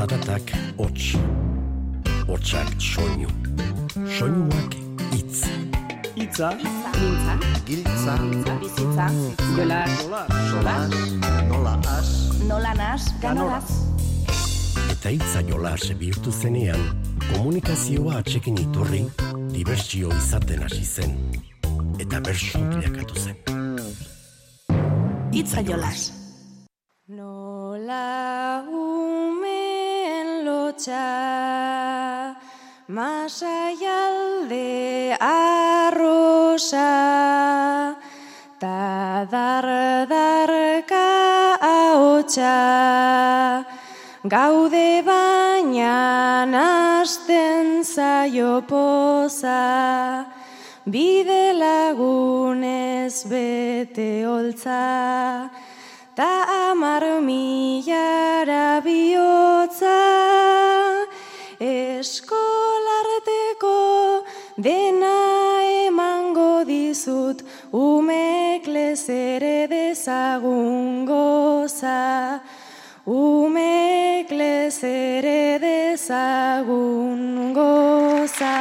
zaratak hots, hotsak soinu, soinuak itz. Itza, Mintza, Giltza, bizitza, jola, jola, nola as, nola nas, ganoraz. Eta itza jolas bihurtu zenean, komunikazioa atxekin iturri, dibertsio izaten hasi zen. Eta bersu bilakatu zen. Itza jolas. Umen lotxa Masaialde arrosa Ta dardarka ahotsa. Gaude baina nasten zaio poza Bide lagunez bete holtza. Ta amar milara bihotza dena emango dizut Umek lezere dezagun goza Umek lezere dezagun goza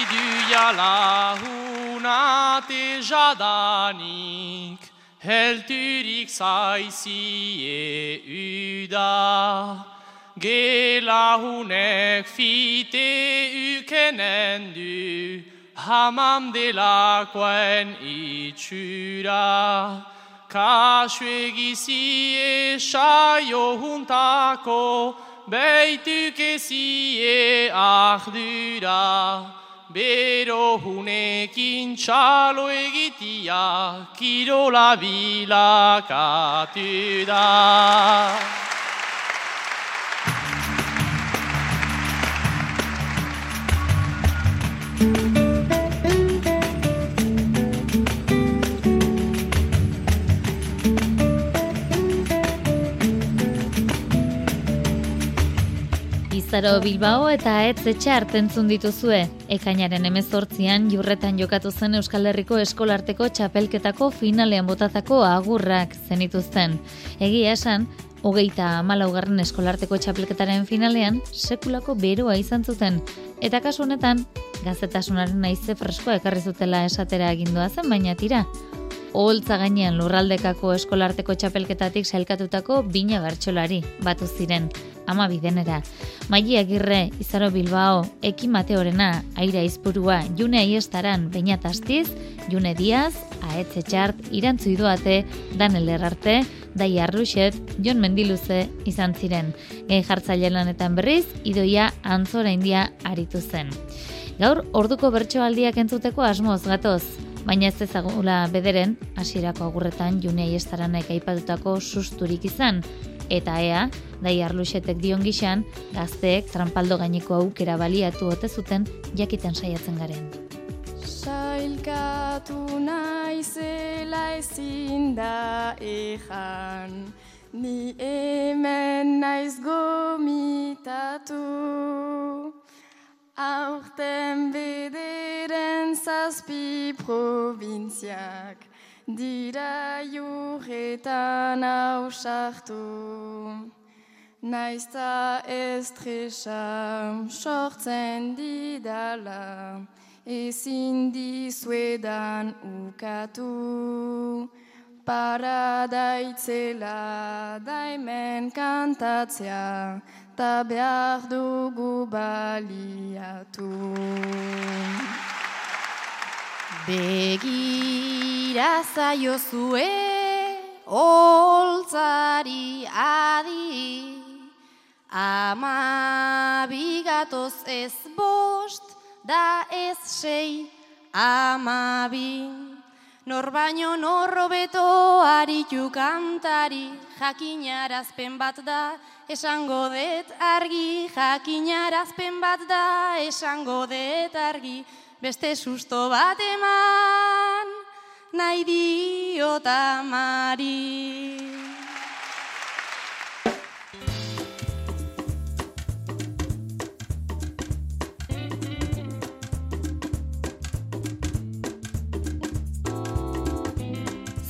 Iduia lahunate jadanik, helturik zaizie uda. Gelahunek fite ukenen du, hamam delakoen itxura. Kasu egizie saio juntako, beituk ezie ahdura. Bero hunekin txalo egitia, kirola bilakatu da. Izaro Bilbao eta Etz etxe hartentzun dituzue. Ekainaren emezortzian jurretan jokatu zen Euskal Herriko eskolarteko txapelketako finalean botatako agurrak zenituzten. Egia esan, hogeita amalaugarren eskolarteko txapelketaren finalean sekulako beroa izan zuten. Eta kasu honetan, gazetasunaren naize freskoa ekarri zutela esatera agindua zen, baina tira. Oholtza gainean lurraldekako eskolarteko txapelketatik sailkatutako bina bertsolari batu ziren ama bidenera. Maili Agirre, Izaro Bilbao, Eki Mateorena, Aira Izpurua, June Aiestaran, Beñat Astiz, June Diaz, Aetze Txart, Irantzu Idoate, Danel Errarte, Dai Arruxet, Jon Mendiluze izan ziren. Gehi jartzaile lanetan berriz, Idoia Antzora India aritu zen. Gaur, orduko bertsoaldiak entzuteko asmoz gatoz, baina ez ezagula bederen, hasierako agurretan June Aiestaranek aipatutako susturik izan, eta ea, dai arluxetek dion gixan, gazteek trampaldo gaineko aukera baliatu ote zuten jakiten saiatzen garen. Sailkatu naizela ezin da ejan, ni hemen naiz gomitatu. Aurten bederen zazpi provintziak, dira jurretan hausartu. Naizta estresa sortzen didala, ezin dizuedan ukatu. Paradaitzela daimen kantatzea, ta behar dugu baliatu. Begira zaiozue, holtzari adi, ama bigatoz ez bost, da ez sei, ama bi. Nor baino norro beto aritu kantari, jakinarazpen bat da, esango det argi, jakinarazpen bat da, esango det argi, beste susto bat eman, nahi diot amari.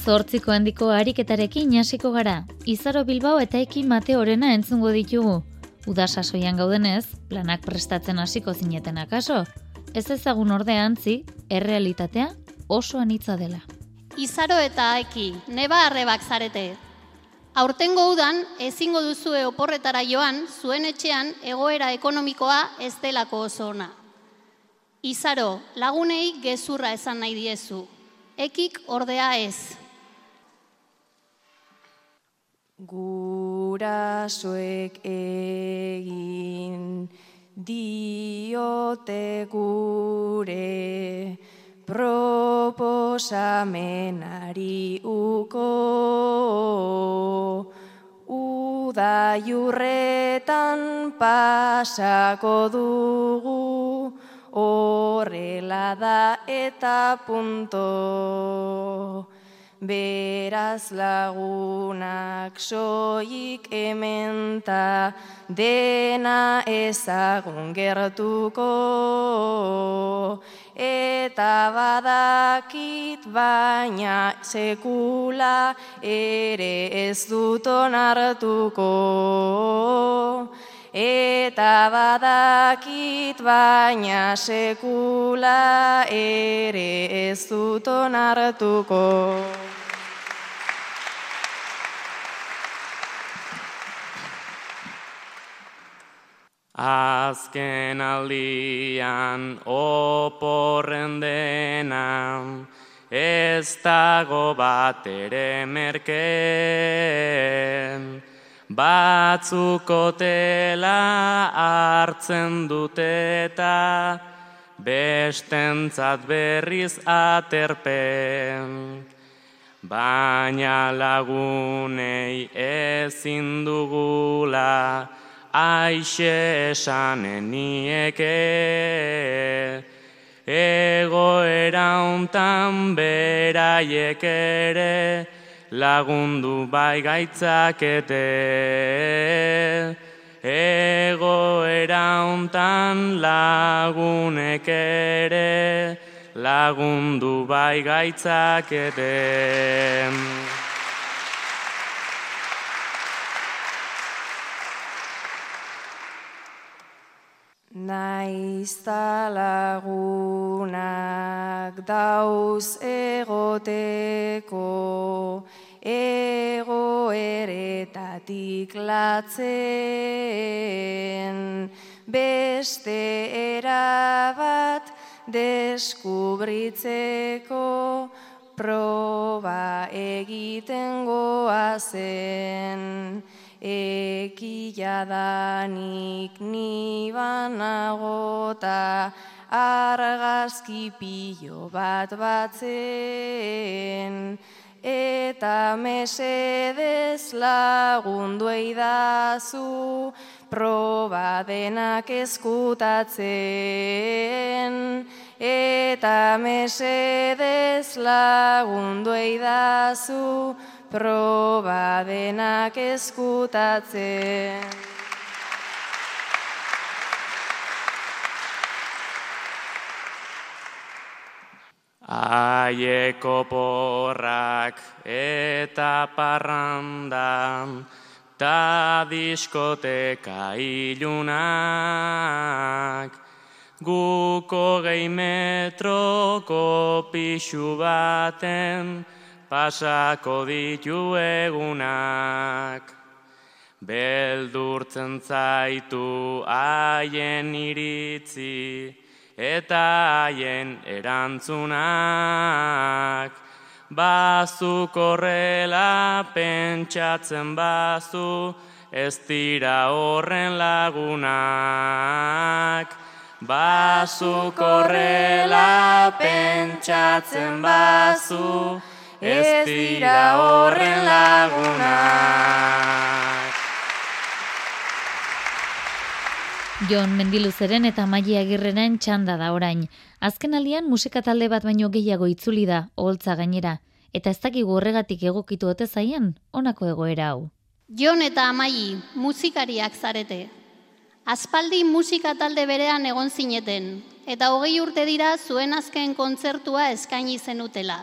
Zortziko handiko ariketarekin hasiko gara. Izaro Bilbao eta Eki Mateorena entzungo ditugu. Uda sasoian gaudenez, planak prestatzen hasiko zineten akaso. Ez ezagun ordean zi, errealitatea oso anitza dela. Izaro eta Eki, neba arrebak zarete. Aurtengo udan, ezingo duzue oporretara joan, zuen etxean egoera ekonomikoa ez delako oso ona. Izaro, lagunei gezurra esan nahi diezu. Ekik ordea ez. Gurasoek egin diote gure proposamenari uko uda jurretan pasako dugu. Horrela da eta punto beraz lagunak soik ementa dena ezagun gertuko. Eta badakit baina sekula ere ez duton hartuko eta badakit baina sekula ere ez duton hartuko. Azken aldian oporren dena, ez dago bat ere merken. Batzuk otela hartzen dute eta bestentzat berriz aterpen. Baina lagunei ezin dugula, aixe esanen egoera hontan beraiek ere lagundu bai gaitzakete. Egoera hontan lagunek ere lagundu bai gaitzakete. Naizta lagunak dauz egoteko. Egoeretatik latzen beste erabat deskubritzeko. Proba egiten goazen ekila danik nibanagota argazki pilo bat batzen. Eta mesedez lagundu eidazu proba denak eskutatzen eta mesedez lagundu eidazu proba denak eskutatzen. Aieko porrak eta parrandan, ta diskoteka ilunak, guko gehi metroko pixu baten, pasako ditu egunak. Beldurtzen zaitu haien iritzi eta haien erantzunak. Bazu korrela pentsatzen bazu ez dira horren lagunak. Bazu korrela pentsatzen bazu ez dira horren lagunak. Jon Mendiluzeren eta Maia Agirreren txanda da orain. Azken aldian musika talde bat baino gehiago itzuli da, oholtza gainera. Eta ez dakigu horregatik egokitu ote zaien, honako egoera hau. Jon eta Amai, musikariak zarete. Aspaldi musika talde berean egon zineten, eta hogei urte dira zuen azken kontzertua eskaini zenutela.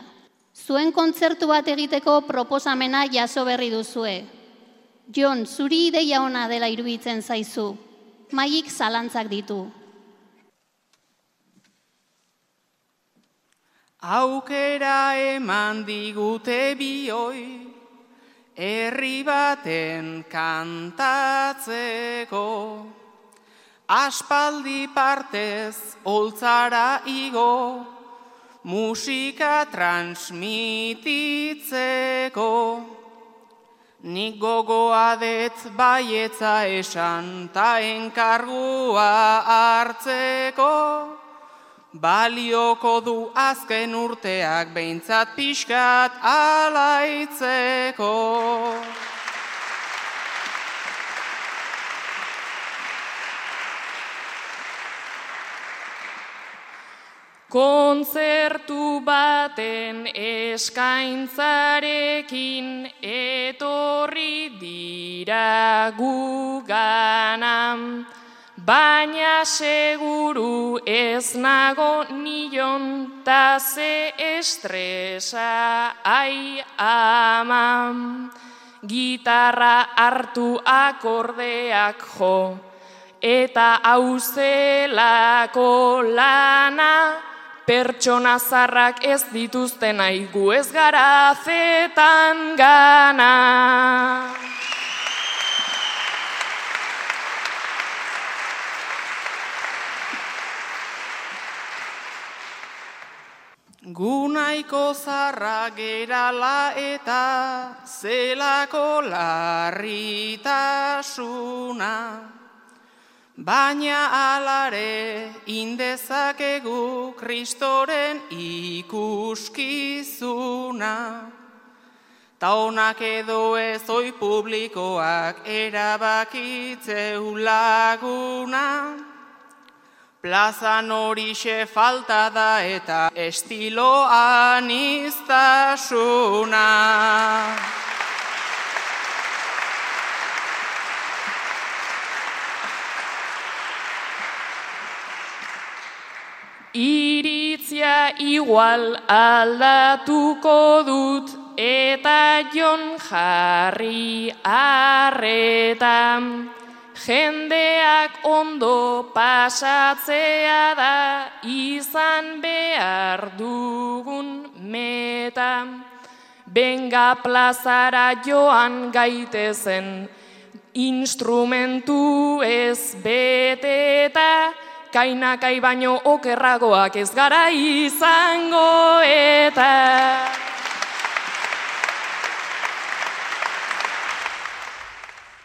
Zuen kontzertu bat egiteko proposamena jaso berri duzue. Jon, zuri ideia ona dela iruditzen zaizu. Maik zalantzak ditu. Aukera eman digute bioi, herri baten kantatzeko. Aspaldi partez oltzara igo, musika transmititzeko. Nik gogoa det baietza esan ta enkargua hartzeko. Balioko du azken urteak behintzat pixkat alaitzeko. Kontzertu baten eskaintzarekin etorri dira guganam. Baina seguru ez nago nion ta estresa ai ama. Gitarra hartu akordeak jo eta auzelako lana pertsona zarrak ez dituzten nahi gu ez gara zetan gana. Gunaiko zarra gerala eta zelako larritasuna. Baina alare indezakegu kristoren ikuskizuna. Ta honak edo ez oi publikoak erabakitzeu laguna. Plazan horixe falta da eta estiloan iztasuna. Iritzia igual aldatuko dut eta jon jarri arretan. Jendeak ondo pasatzea da izan behar dugun meta. Benga plazara joan gaitezen instrumentu ez beteta. Kainakai baino okerragoak ez gara izango eta...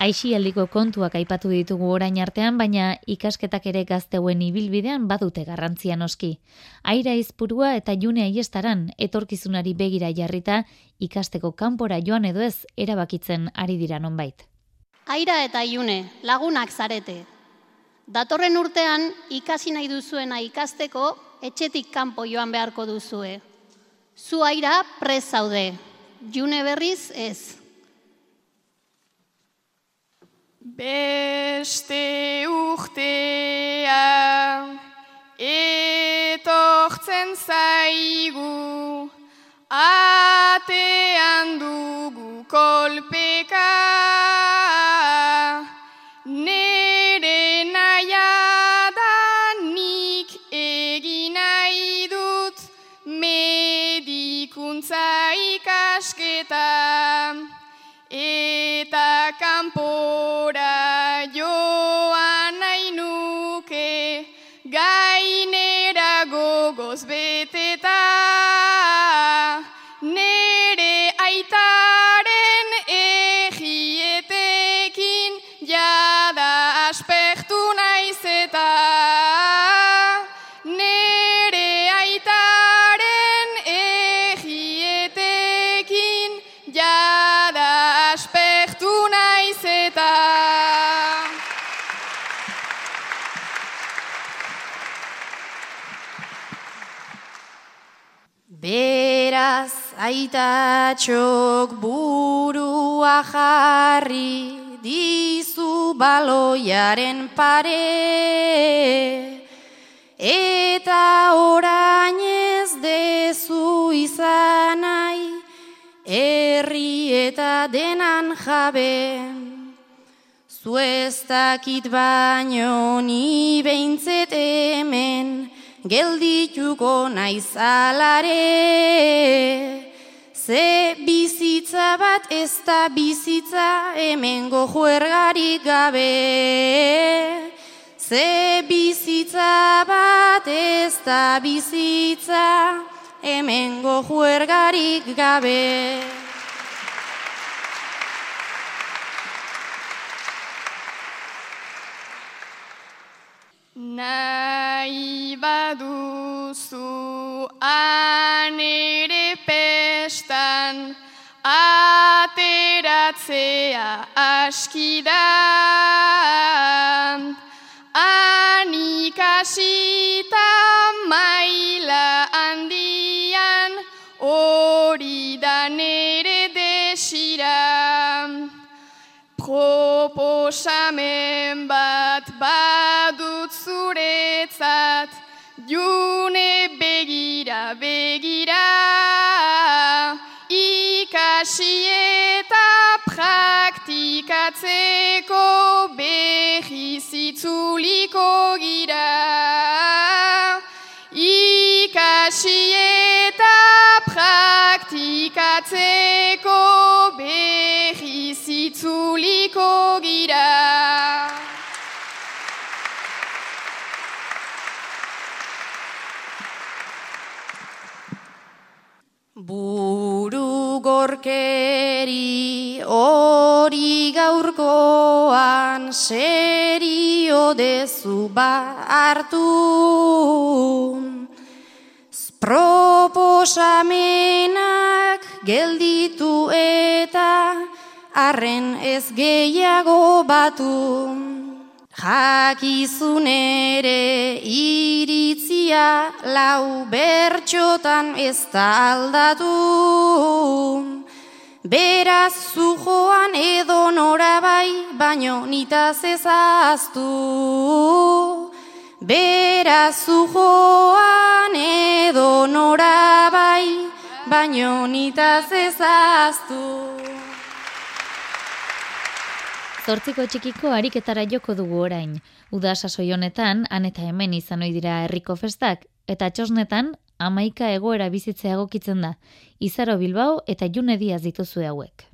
Aixialdiko kontuak aipatu ditugu orain artean, baina ikasketak ere gazteuen ibilbidean badute garrantzia noski. Aira izpurua eta june aiestaran etorkizunari begira jarrita ikasteko kanpora joan edo ez erabakitzen ari dira nonbait. Aira eta june, lagunak zarete. Datorren urtean ikasi nahi duzuena ikasteko etxetik kanpo joan beharko duzue. Zu aira prez zaude, june berriz ez. Beste urtea etortzen zaigu atean dugu kolpeka ikasketa aitatxok burua jarri dizu baloiaren pare eta orain ez dezu izanai, herri eta denan jabe. Zu baino ni behintzet hemen, geldituko naizalare. Ze bizitza bat ez da bizitza hemengo juergarik gabe. Ze bizitza bat ez da bizitza hemengo juergarik gabe. Nahi baduzu anere pestan ateratzea askidan. Anikasita maila handian hori da nere desira. Proposamen bat badut zuretzat, june begira begira, behiz itzuliko gira. Ikasi eta praktikatzeko behiz itzuliko gira. Buru gorkeri hori gaurkoan serio dezu ba hartu. Proposamenak gelditu eta arren ez gehiago batu. Jakizun ere iritzia lau bertxotan ez da aldatu. Beraz zu joan edo norabai, baino nitaz ezaztu. Beraz zu joan edo norabai, baino nitaz ezaztu. Zortziko txikiko ariketara joko dugu orain. Uda sasoi honetan, han eta hemen izan ohi dira herriko festak, eta txosnetan, amaika egoera bizitzea egokitzen da. Izaro Bilbao eta June Diaz dituzue hauek.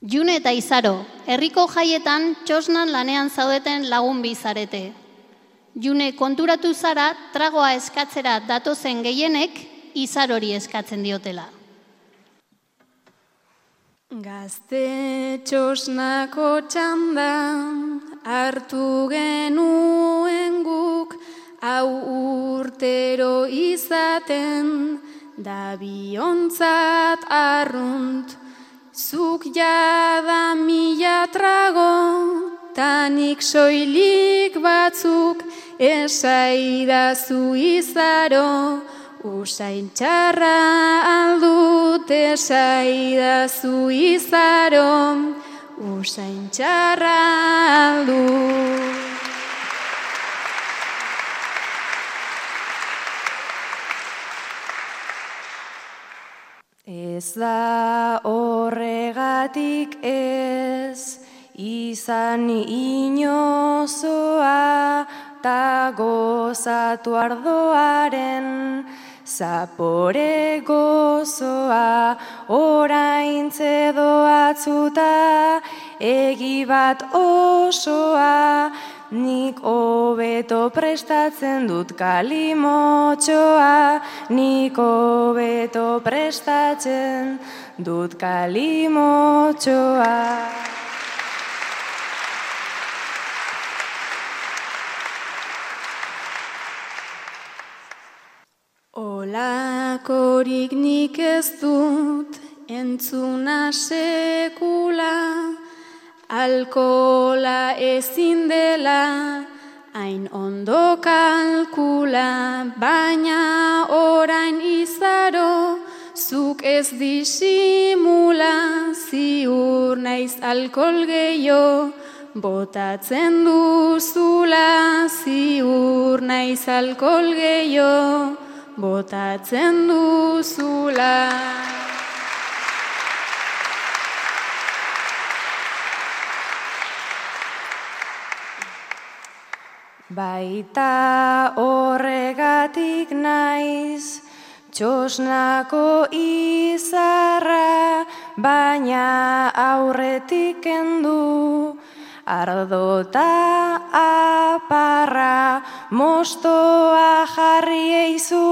June eta Izaro, herriko jaietan txosnan lanean zaudeten lagun bizarete. June konturatu zara tragoa eskatzera datozen gehienek Izarori eskatzen diotela. Gazte txosnako txanda hartu genuen guk hau urtero izaten da biontzat arrunt. Zuk jada mila trago tanik soilik batzuk. Esaidazu izaro Usain txarra aldut. Esaidazu izaro, usain txarra aldut. Ez da horregatik ez, izan inozoa, ta gozatu ardoaren, Zapore gozoa. Orain doatzuta egi bat osoa nik hobeto prestatzen dut kalimotxoa. Nik hobeto prestatzen dut kalimotxoa. Olakorik nik ez dut entzuna sekula, alkola ezin dela, hain ondo kalkula, baina orain izaro, zuk ez disimula, ziur naiz alkol gehiago, botatzen duzula, ziur naiz alkol gehiago, botatzen duzula. Baita horregatik naiz, txosnako izarra, baina aurretik endu, ardota aparra, mostoa jarri eizu,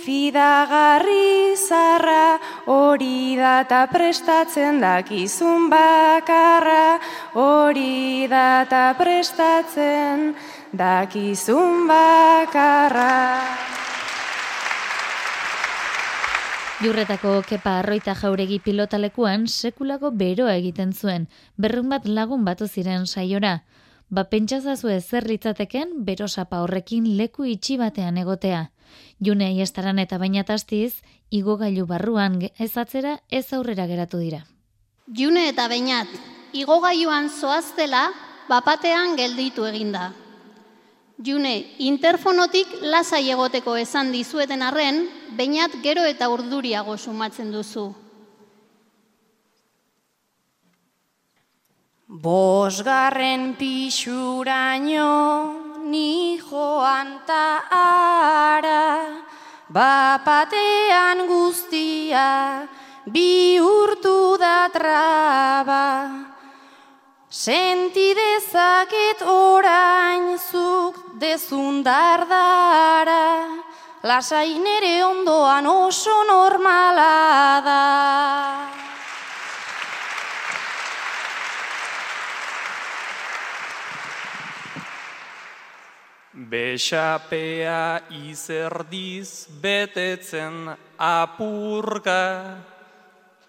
fidagarri zarra, hori data prestatzen dakizun bakarra, hori data prestatzen dakizun bakarra. Jurretako kepa arroita jauregi pilotalekuan sekulako beroa egiten zuen, berrun bat lagun batu ziren saiora. Ba pentsazazue zer litzateken berosapa horrekin leku itxi batean egotea. June aiestaran eta bainatastiz, igogailu barruan ezatzera ez aurrera geratu dira. June eta bainat, igogailuan zoaztela, bapatean gelditu eginda. June, interfonotik lasai egoteko esan dizueten arren, bainat gero eta urduriago sumatzen duzu. Bosgarren pixuraino ni joan ta ara, bapatean guztia bihurtu da traba. Senti dezaket orain zuk dezun dardara, lasai nere ondoan oso normala da. Besapea izerdiz betetzen apurka,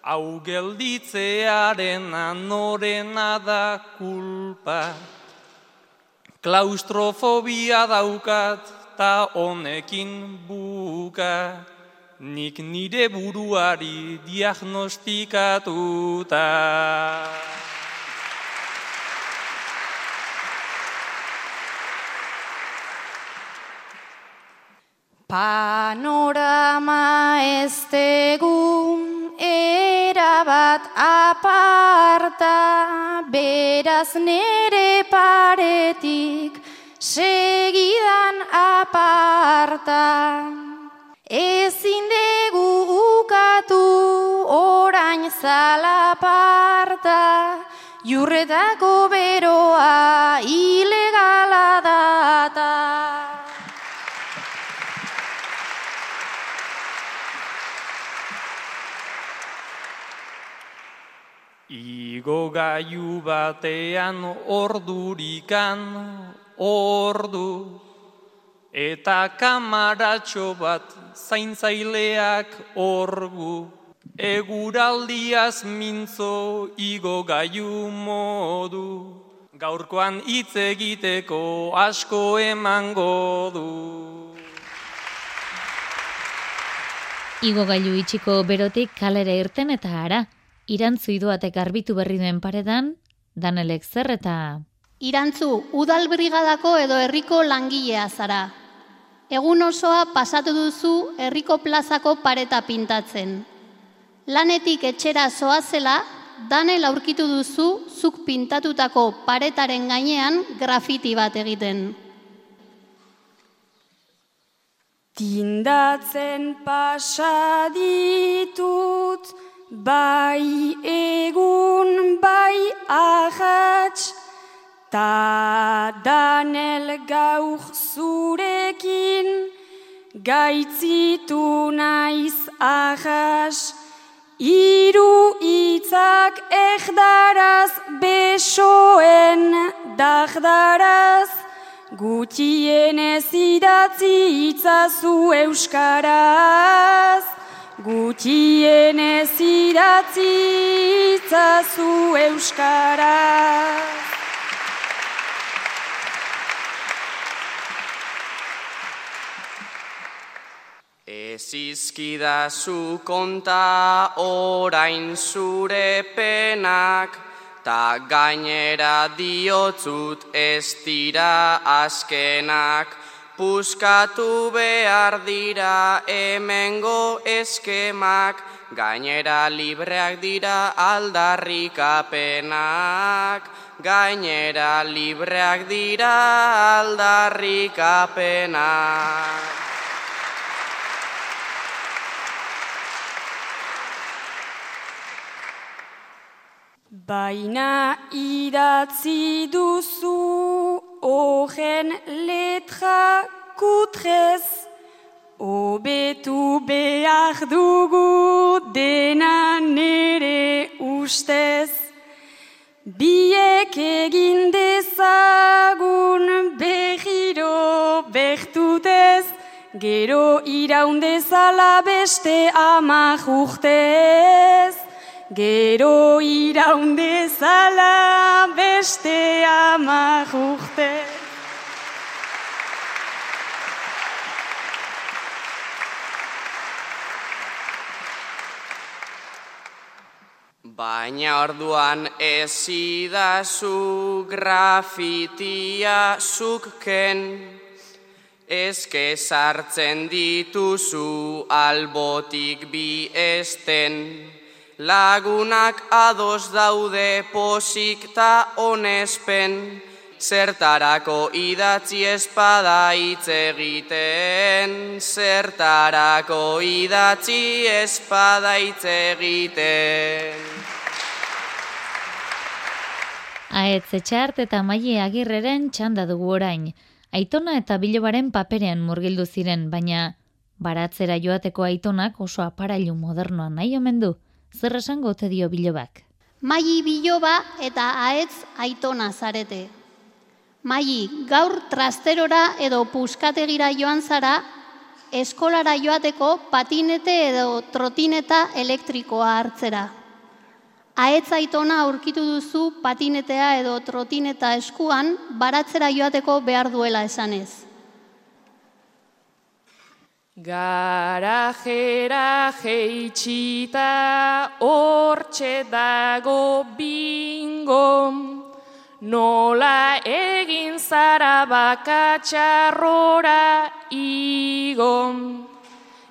hau gelditzearen anorena da kulpa. Klaustrofobia daukat ta honekin buka, nik nire buruari diagnostikatuta. Panorama ez tegun erabat aparta, beraz nere paretik segidan aparta. Ezin dugu ukatu orain zalaparta, jurretako beroa ilegala data. Igo gaiu batean ordurikan ordu. Eta kamaratxo bat zaintzaileak orgu. Eguraldiaz mintzo igo gaiu modu. Gaurkoan hitz egiteko asko emango du. Igo gailu itxiko berotik kalera irten eta ara, irantzu iduatek garbitu berri duen paredan, danelek zer eta... Irantzu, udal brigadako edo herriko langilea zara. Egun osoa pasatu duzu herriko plazako pareta pintatzen. Lanetik etxera zoazela, danel aurkitu duzu zuk pintatutako paretaren gainean grafiti bat egiten. Tindatzen pasaditut, bai egun, bai ahats, ta danel gauk zurekin, gaitzitu naiz ahas, iru itzak ehdaraz, besoen dahdaraz, Gutienez idatzi itzazu euskaraz, gutienez idatzi itzazu euskaraz. Ez izkidazu konta orain zure penak, ta gainera diotzut ez dira askenak, puskatu behar dira hemengo eskemak, gainera libreak dira aldarrikapenak, gainera libreak dira aldarrikapenak. Baina idatzi duzu horren letra kutrez, obetu behar dugu dena nere ustez. Biek egin dezagun behiro bertutez, gero iraundezala beste amak urtez. Gero iraundezala beste amak urte. Baina orduan ezidazu grafitia zukken, ezke sartzen dituzu albotik bi esten. Lagunak ados daude posik ta onespen, zertarako idatzi espada hitz egiten, zertarako idatzi espada hitz egiten. Aetz etxart eta maile agirreren txanda dugu orain. Aitona eta bilobaren paperean murgildu ziren, baina baratzera joateko aitonak oso aparailu modernoa nahi omen du zer esango te dio bilobak? Maili biloba eta aetz aitona zarete. Maili, gaur trasterora edo puskategira joan zara, eskolara joateko patinete edo trotineta elektrikoa hartzera. Aetz aitona aurkitu duzu patinetea edo trotineta eskuan, baratzera joateko behar duela esanez. Garajera jeitxita hortxe dago bingo, nola egin zara bakatxarrora igo.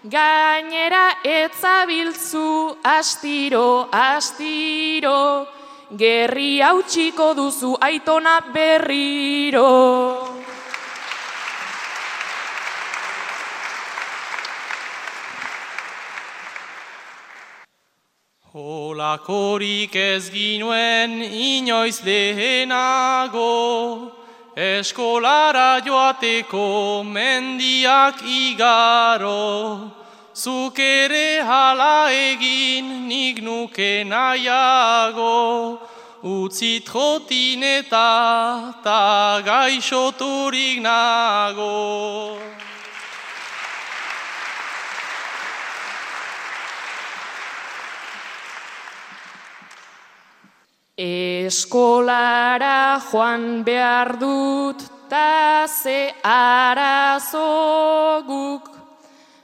Gainera etzabiltzu astiro, astiro, gerri hautsiko duzu aitona berriro. Olakorik ez ginuen inoiz lehenago, eskolara joateko mendiak igaro, zuk ere hala egin nik nuke nahiago, utzit jotin eta ta gaixoturik nago. Eskolara joan behar dut ta ze arazoguk,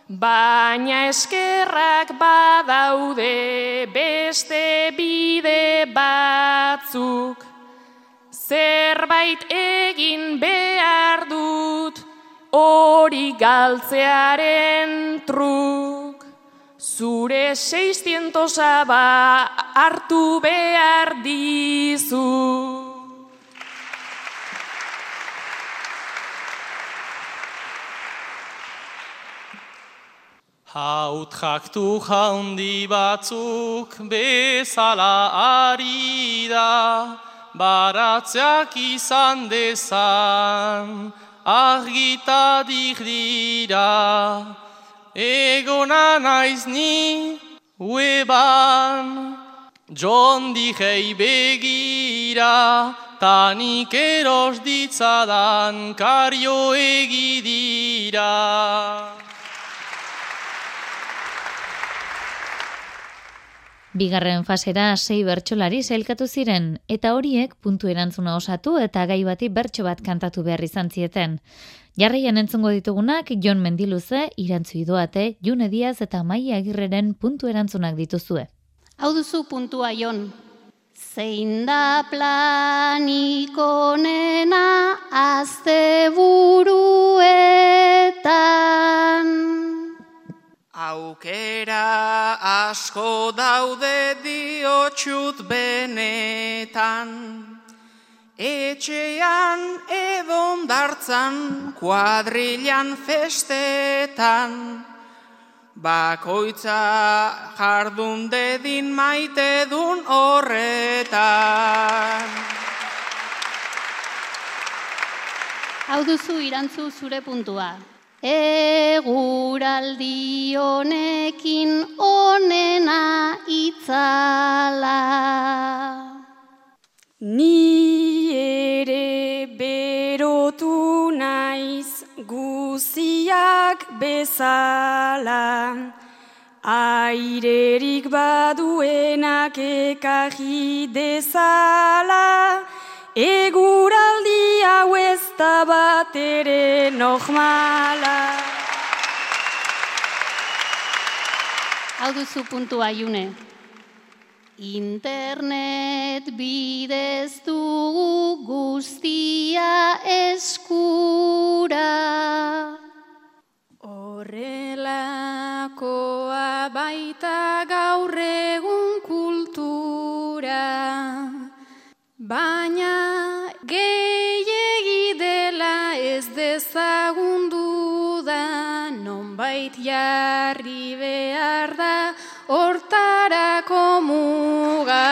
baina eskerrak badaude beste bide batzuk. Zerbait egin behar dut hori galtzearen truk. Zure seistientosa ba hartu behar dizu. Haut jaktu jaundi batzuk bezala ari da, baratzeak izan dezan, argitadik dira. Egona naiz ni ueban, John dijei begira, tanik eros ditzadan kario egidira. Bigarren fasera sei bertsolari zailkatu ziren, eta horiek puntu erantzuna osatu eta gai bati bertso bat kantatu behar izan zieten. Jarraian entzungo ditugunak Jon Mendiluze, Irantzu Idoate, June Diaz eta Maia Agirreren puntu erantzunak dituzue. Hau duzu puntua Jon. Zein da planikonena azte buruetan. Aukera asko daude diotxut benetan. Etxean edon dartzan, kuadrilan festetan. Bakoitza jardun dedin maite dun horretan. Hau duzu irantzu zure puntua. Eguraldi honekin onena itzala. Ni ere berotu naiz guziak bezala, airerik baduenak ekarri dezala, eguraldi hau ez da bat ere normala. Hau duzu puntua june. Internet bidez dugu guztia eskura. Horrelakoa baita gaur egun kultura. Baina gehiegi dela ez dezagun nonbait jarri behar da hortarako muga.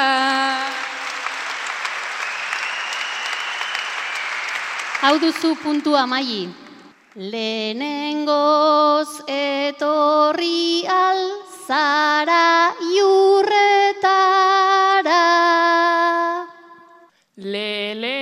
Hau duzu puntua maili. Lehenengoz etorri alzara jurretara. Lehengo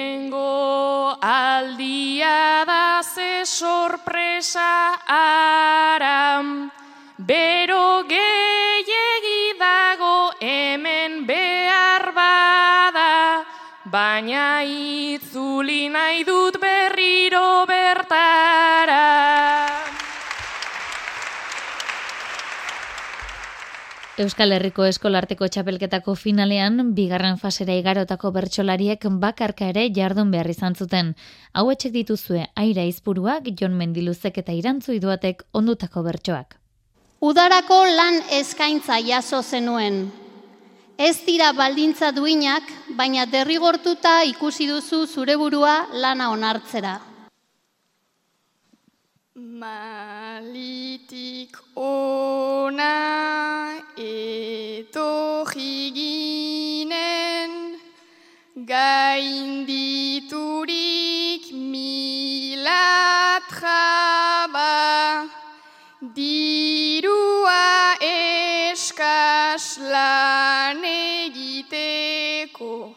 ze sorpresa aram, bero gehiegi dago hemen behar bada, baina itzuli nahi dut berriro bertara. Euskal Herriko Eskolarteko txapelketako finalean, bigarren fasera igarotako bertsolariek bakarka ere jardun behar izan zuten. Hau etxek dituzue, aira izpuruak, Jon Mendiluzek eta irantzu iduatek ondutako bertsoak. Udarako lan eskaintza jaso zenuen. Ez dira baldintza duinak, baina derrigortuta ikusi duzu zure burua lana onartzera. Malitik ona etorri ginen, gainditurik mila traba, dirua eskas lan egiteko,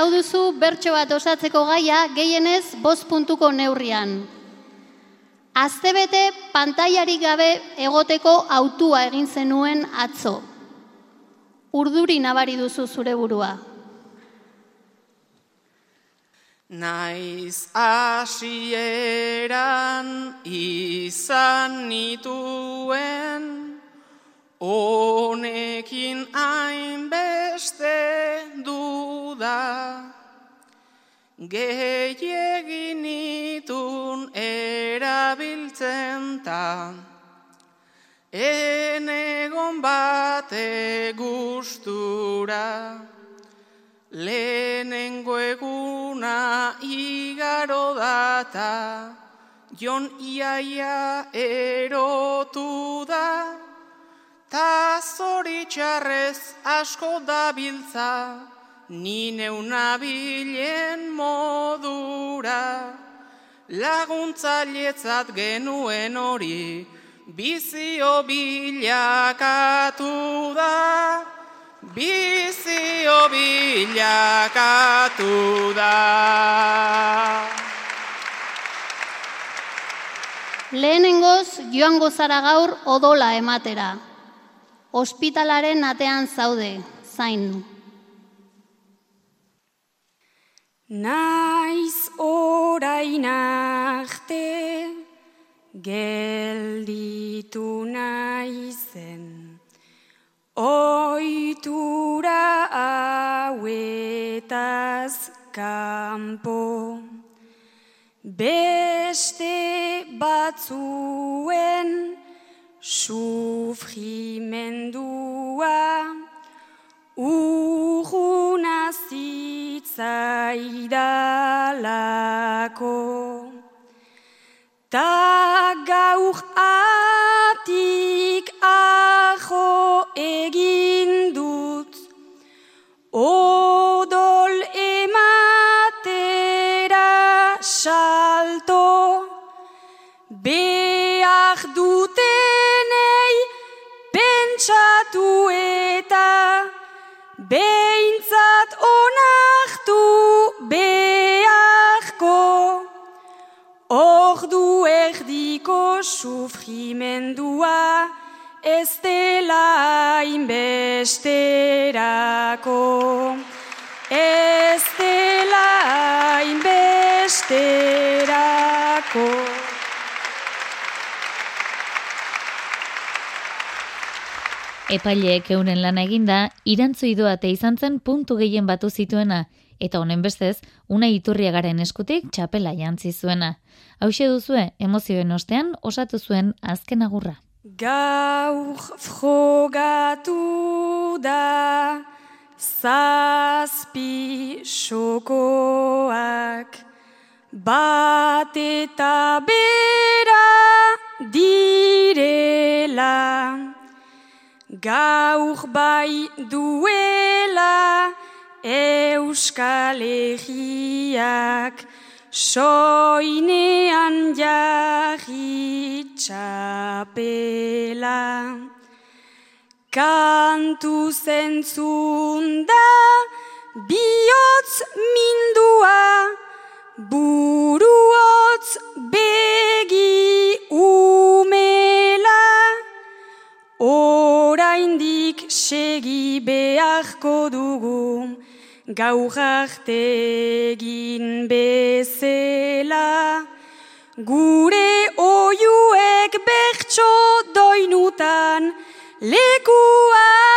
Eta hau duzu bertso bat osatzeko gaia gehienez bost puntuko neurrian. Aztebete pantailarik gabe egoteko autua egin zenuen atzo. Urduri nabari duzu zure burua. Naiz asieran izan nituen, honekin hainbeste duda. Gehiegin nitun erabiltzen ta, enegon bate gustura. Lehenengo eguna igaro data, jon iaia erotu da, ta zoritxarrez asko dabiltza, ni neunabilen modura, laguntzailetzat genuen hori, bizio bilakatu da, bizio bilakatu da. Lehenengoz joango zara gaur odola ematera. Ospitalaren atean zaude, zain. Naiz orain arte gelditu naizen oitura hauetaz kanpo beste batzuen sufrimendua urruna zitzaidalako. Ta gaur atik ajo inbesterako. Ez dela inbesterako. Epaileek euren lana eginda, irantzu idoate izan zen puntu gehien batu zituena, eta honen bestez, una iturriagaren eskutik txapela jantzi zuena. Hau duzue, emozioen ostean, osatu zuen azken agurra. Gaur frogatu da zazpi xokoak. Bat eta bera direla. Gaur bai duela euskal egiak soinean jarri txapela. Kantu zentzun da bihotz mindua, buruotz gaur egin bezela. Gure oiuek bertso doinutan, lekuak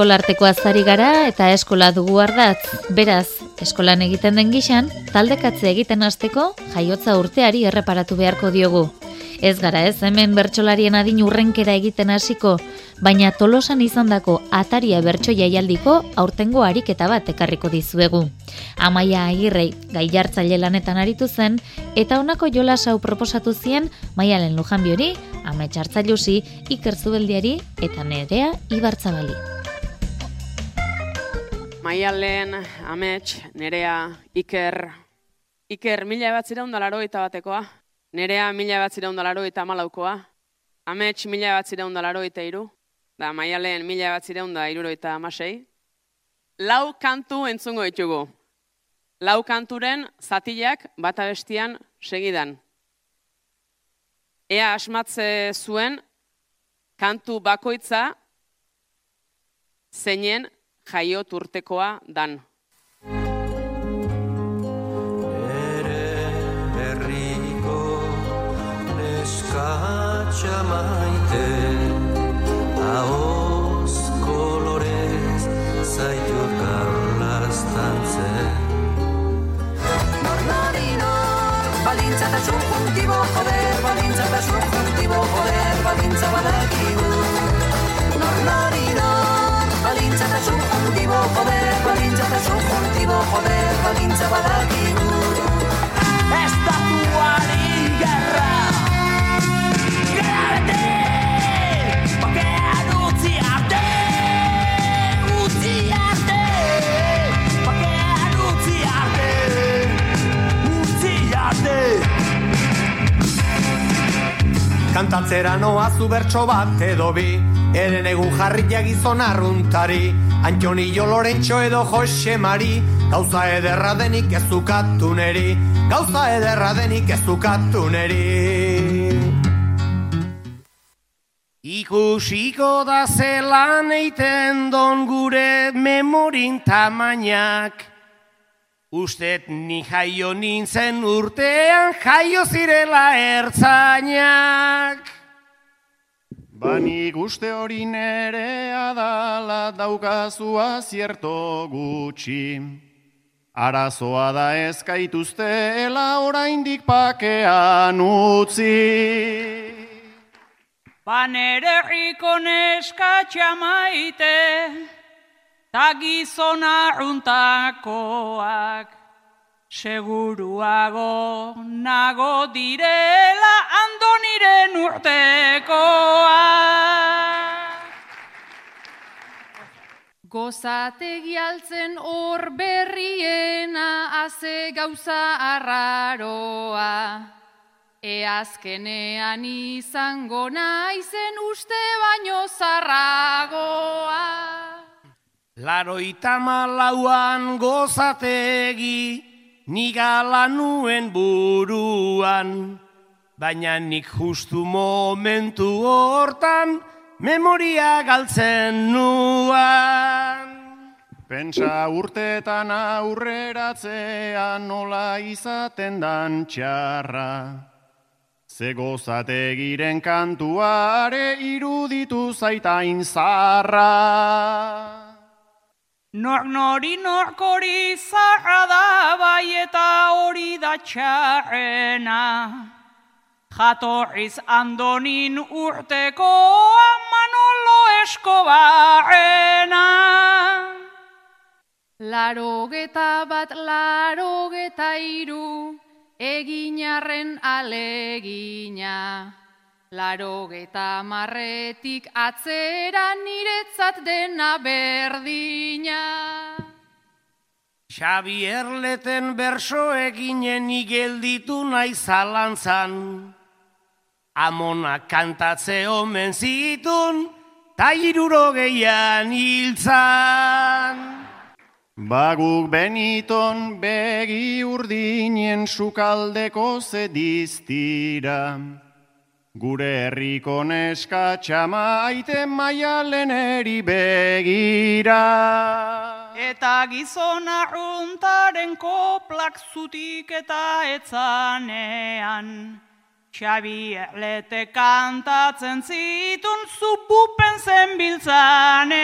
Eskolarteko azari gara eta eskola dugu ardatz. Beraz, eskolan egiten den gixan, taldekatze egiten hasteko jaiotza urteari erreparatu beharko diogu. Ez gara ez hemen bertsolarien adin urrenkera egiten hasiko, baina tolosan izandako ataria bertso jaialdiko aurtengo ariketa bat ekarriko dizuegu. Amaia agirrei gai jartzaile lanetan aritu zen, eta honako jola sau proposatu zien maialen lujan biori, ametxartzailusi, ikertzubeldiari eta nerea ibartzabali. Maialen, amets, nerea, iker, iker mila bat zireun dalaro eta batekoa, nerea mila bat zireun dalaro eta malaukoa, amets mila bat zireun dalaro eta iru, da maialen mila bat zireun da iruro eta amasei. Lau kantu entzungo ditugu. Lau kanturen zatilak bata bestian segidan. Ea asmatze zuen kantu bakoitza zeinen jaiot urtekoa dan. Ere berriko neskatxa maite Ahoz kolorez zaitut garlaz tantzen Balintza eta zuen kultibo, joder, balintza eta zuen kultibo, joder, balintza badakigu. dazu Dibo joder, balintza dazu Dibo joder, balintza badakigu. Estatuari gerra Gerarete Bakean utzi arte Utzi arte Bakean utzi arte Utzi arte. Kantatzera noa zu bertso bat edo bi Eren egun jarritia gizon arruntari. Antonio Lorentxo edo Jose Mari Gauza ederra denik ez dukatu neri Gauza ederra denik ez dukatu neri. Ikusiko da zelan eiten don gure memorin tamainak. Ustet ni jaio nintzen urtean jaio zirela ertzainak Bani uste hori nere adala daukazua zierto gutxi. Arazoa da ezkaituztela oraindik pakean utzi. Banere riko neska txamaite, ta gizona runtakoak, seguruago nago direla andoniren urtekoak. Gozategi altzen hor berriena, aze gauza arraroa. E azkenean izango naizen uste baino zarragoa. Laroita malauan gozategi, nigala nuen buruan, baina nik justu momentu hortan, memoria galtzen nuan. Pentsa urteetan aurreratzean nola izaten dan txarra. Ze gozategiren kantuare iruditu zaitain zarra. Nor nori norkori zarra da bai eta hori da txarrena. Jatorriz andonin urteko manolo eskobarrena. Larogeta bat, larogeta iru, eginarren alegina. Larogeta marretik atzera niretzat dena berdina. Xabier leten berso eginen igelditu nahi zalantzan. Amona kantatze omen zitun, ta iruro gehian hiltzan. Baguk beniton begi urdinen sukaldeko zediztira. Gure herriko neska txamaite maialen eri begira. Eta gizona runtaren koplak zutik eta etzanean. Xabi erlete kantatzen zitun zupupen zen biltzanean.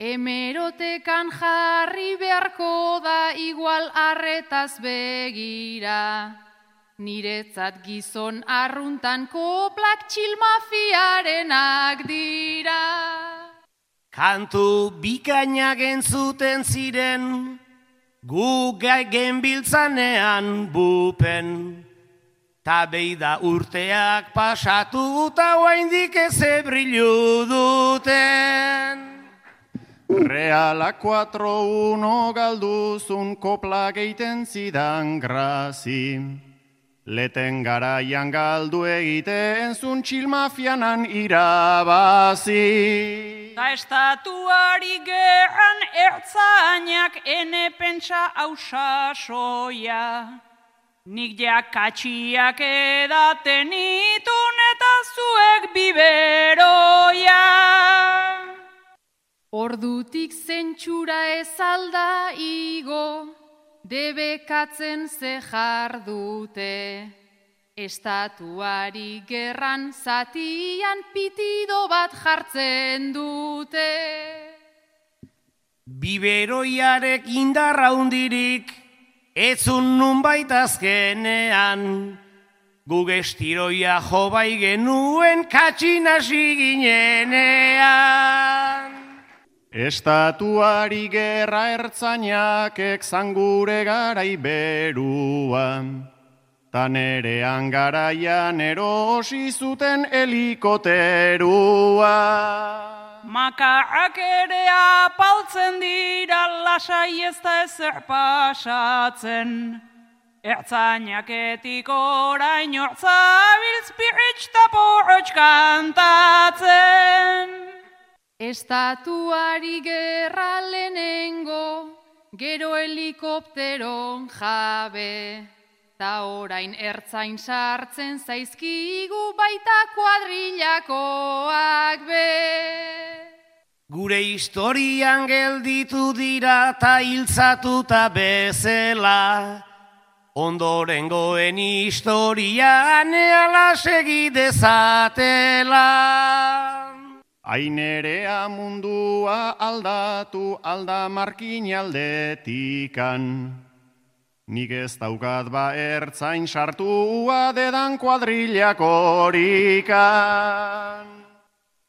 Emerotekan jarri beharko da igual arretaz begira. Niretzat gizon arruntan koplak txilmafiarenak dira. Kantu bikainak entzuten ziren, gu gai genbiltzanean bupen. Ta beida urteak pasatu eta oaindik ez ebrilu duten. Reala 4-1 galduzun kopla geiten zidan grazi. Leten garaian galdu egiten zun txilmafianan irabazi. Ta estatuari gerran ertzainak ene pentsa hausasoia. Nik jakatxiak edaten itun eta zuek biberoia. Ordutik zentsura ez alda igo, debekatzen ze jardute. Estatuari gerran zatian pitido bat jartzen dute. Biberoiarek indarra hundirik, etzun nun baitazkenean, gugestiroia jo bai genuen katxinasi ginenean. Estatuari gerra ertzainak ekzangure garai beruan. Ta nerean garaian erosi zuten helikoterua. Makarrak ere apaltzen dira lasai ez da ezer pasatzen. Ertzainaketik orain ortzabiltz piritz kantatzen. Estatuari gerra lehenengo, gero helikopteron jabe. Ta orain ertzain sartzen zaizkigu baita kuadrilakoak be. Gure historian gelditu dira ta hiltzatuta bezela. Ondorengoen historian eala segi dezatela. Ainerea mundua aldatu alda markin aldetikan. Nik ez daukat ba ertzain sartua dedan kuadrilak horikan.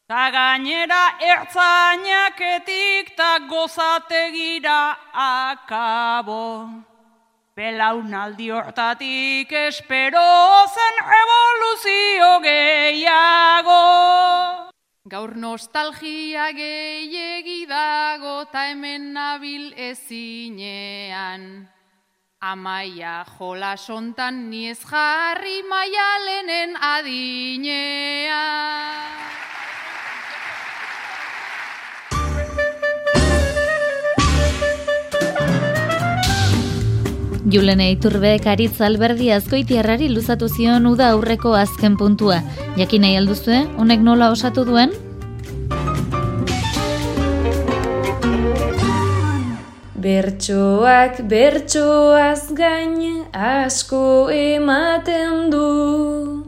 Ta gainera ertzainaketik ta gozategira akabo. Belaunaldi hortatik espero zen evoluzio gehiago. Gaur nostalgia gehiegi dago ta hemen nabil ezinean. Amaia jola sontan ni ez jarri maialenen adinea. Julene Iturbeek aritz alberdi azkoitiarrari luzatu zion uda aurreko azken puntua. Jakin nahi alduzue, honek nola osatu duen? Bertsoak bertsoaz gain asko ematen du.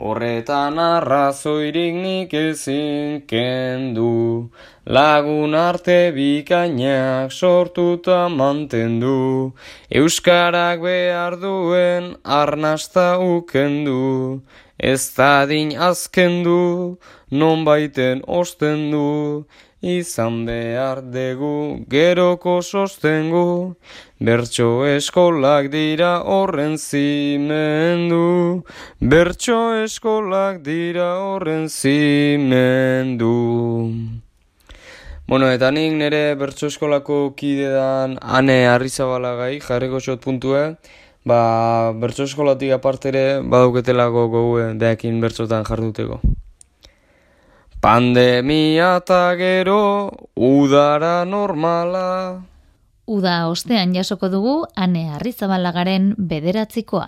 Horretan arrazoirik nik ezin kendu, lagun arte bikainak sortuta mantendu, Euskarak behar duen arnasta ukendu, ez dadin azkendu, non baiten ostendu, izan behar dugu geroko sostengu, bertso eskolak dira horren zimendu, bertso eskolak dira horren zimendu. Bueno, eta nik nire bertso eskolako kidedan ane arrizabalagai jarriko xot puntue, ba, bertso eskolatik apartere badauketelako gogue behakin bertsotan jarduteko. Pandemia eta gero, udara normala. Uda ostean jasoko dugu, ane arrizabaldagaren bederatzikoa.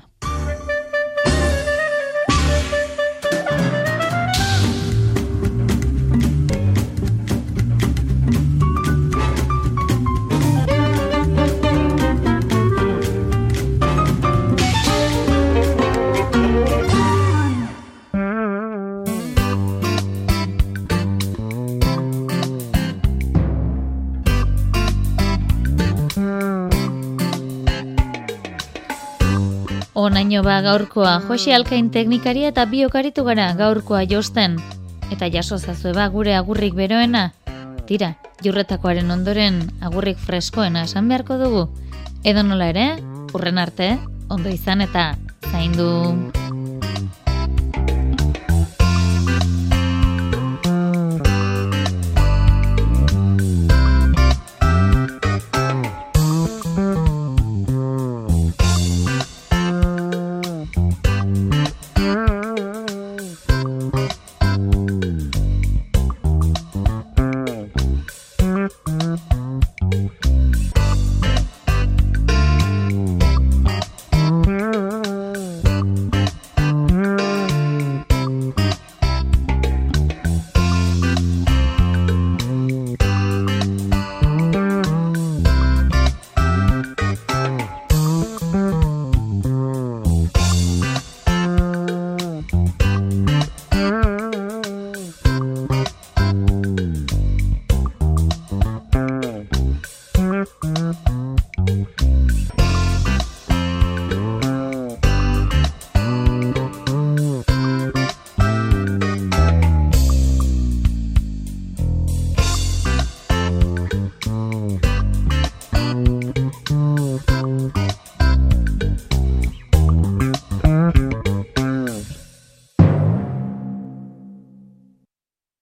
Onaino ba gaurkoa, Jose Alkain teknikaria eta biokaritu gara gaurkoa josten. Eta jaso zazue ba gure agurrik beroena. Tira, jurretakoaren ondoren agurrik freskoena esan beharko dugu. Edo nola ere, urren arte, ondo izan eta zaindu.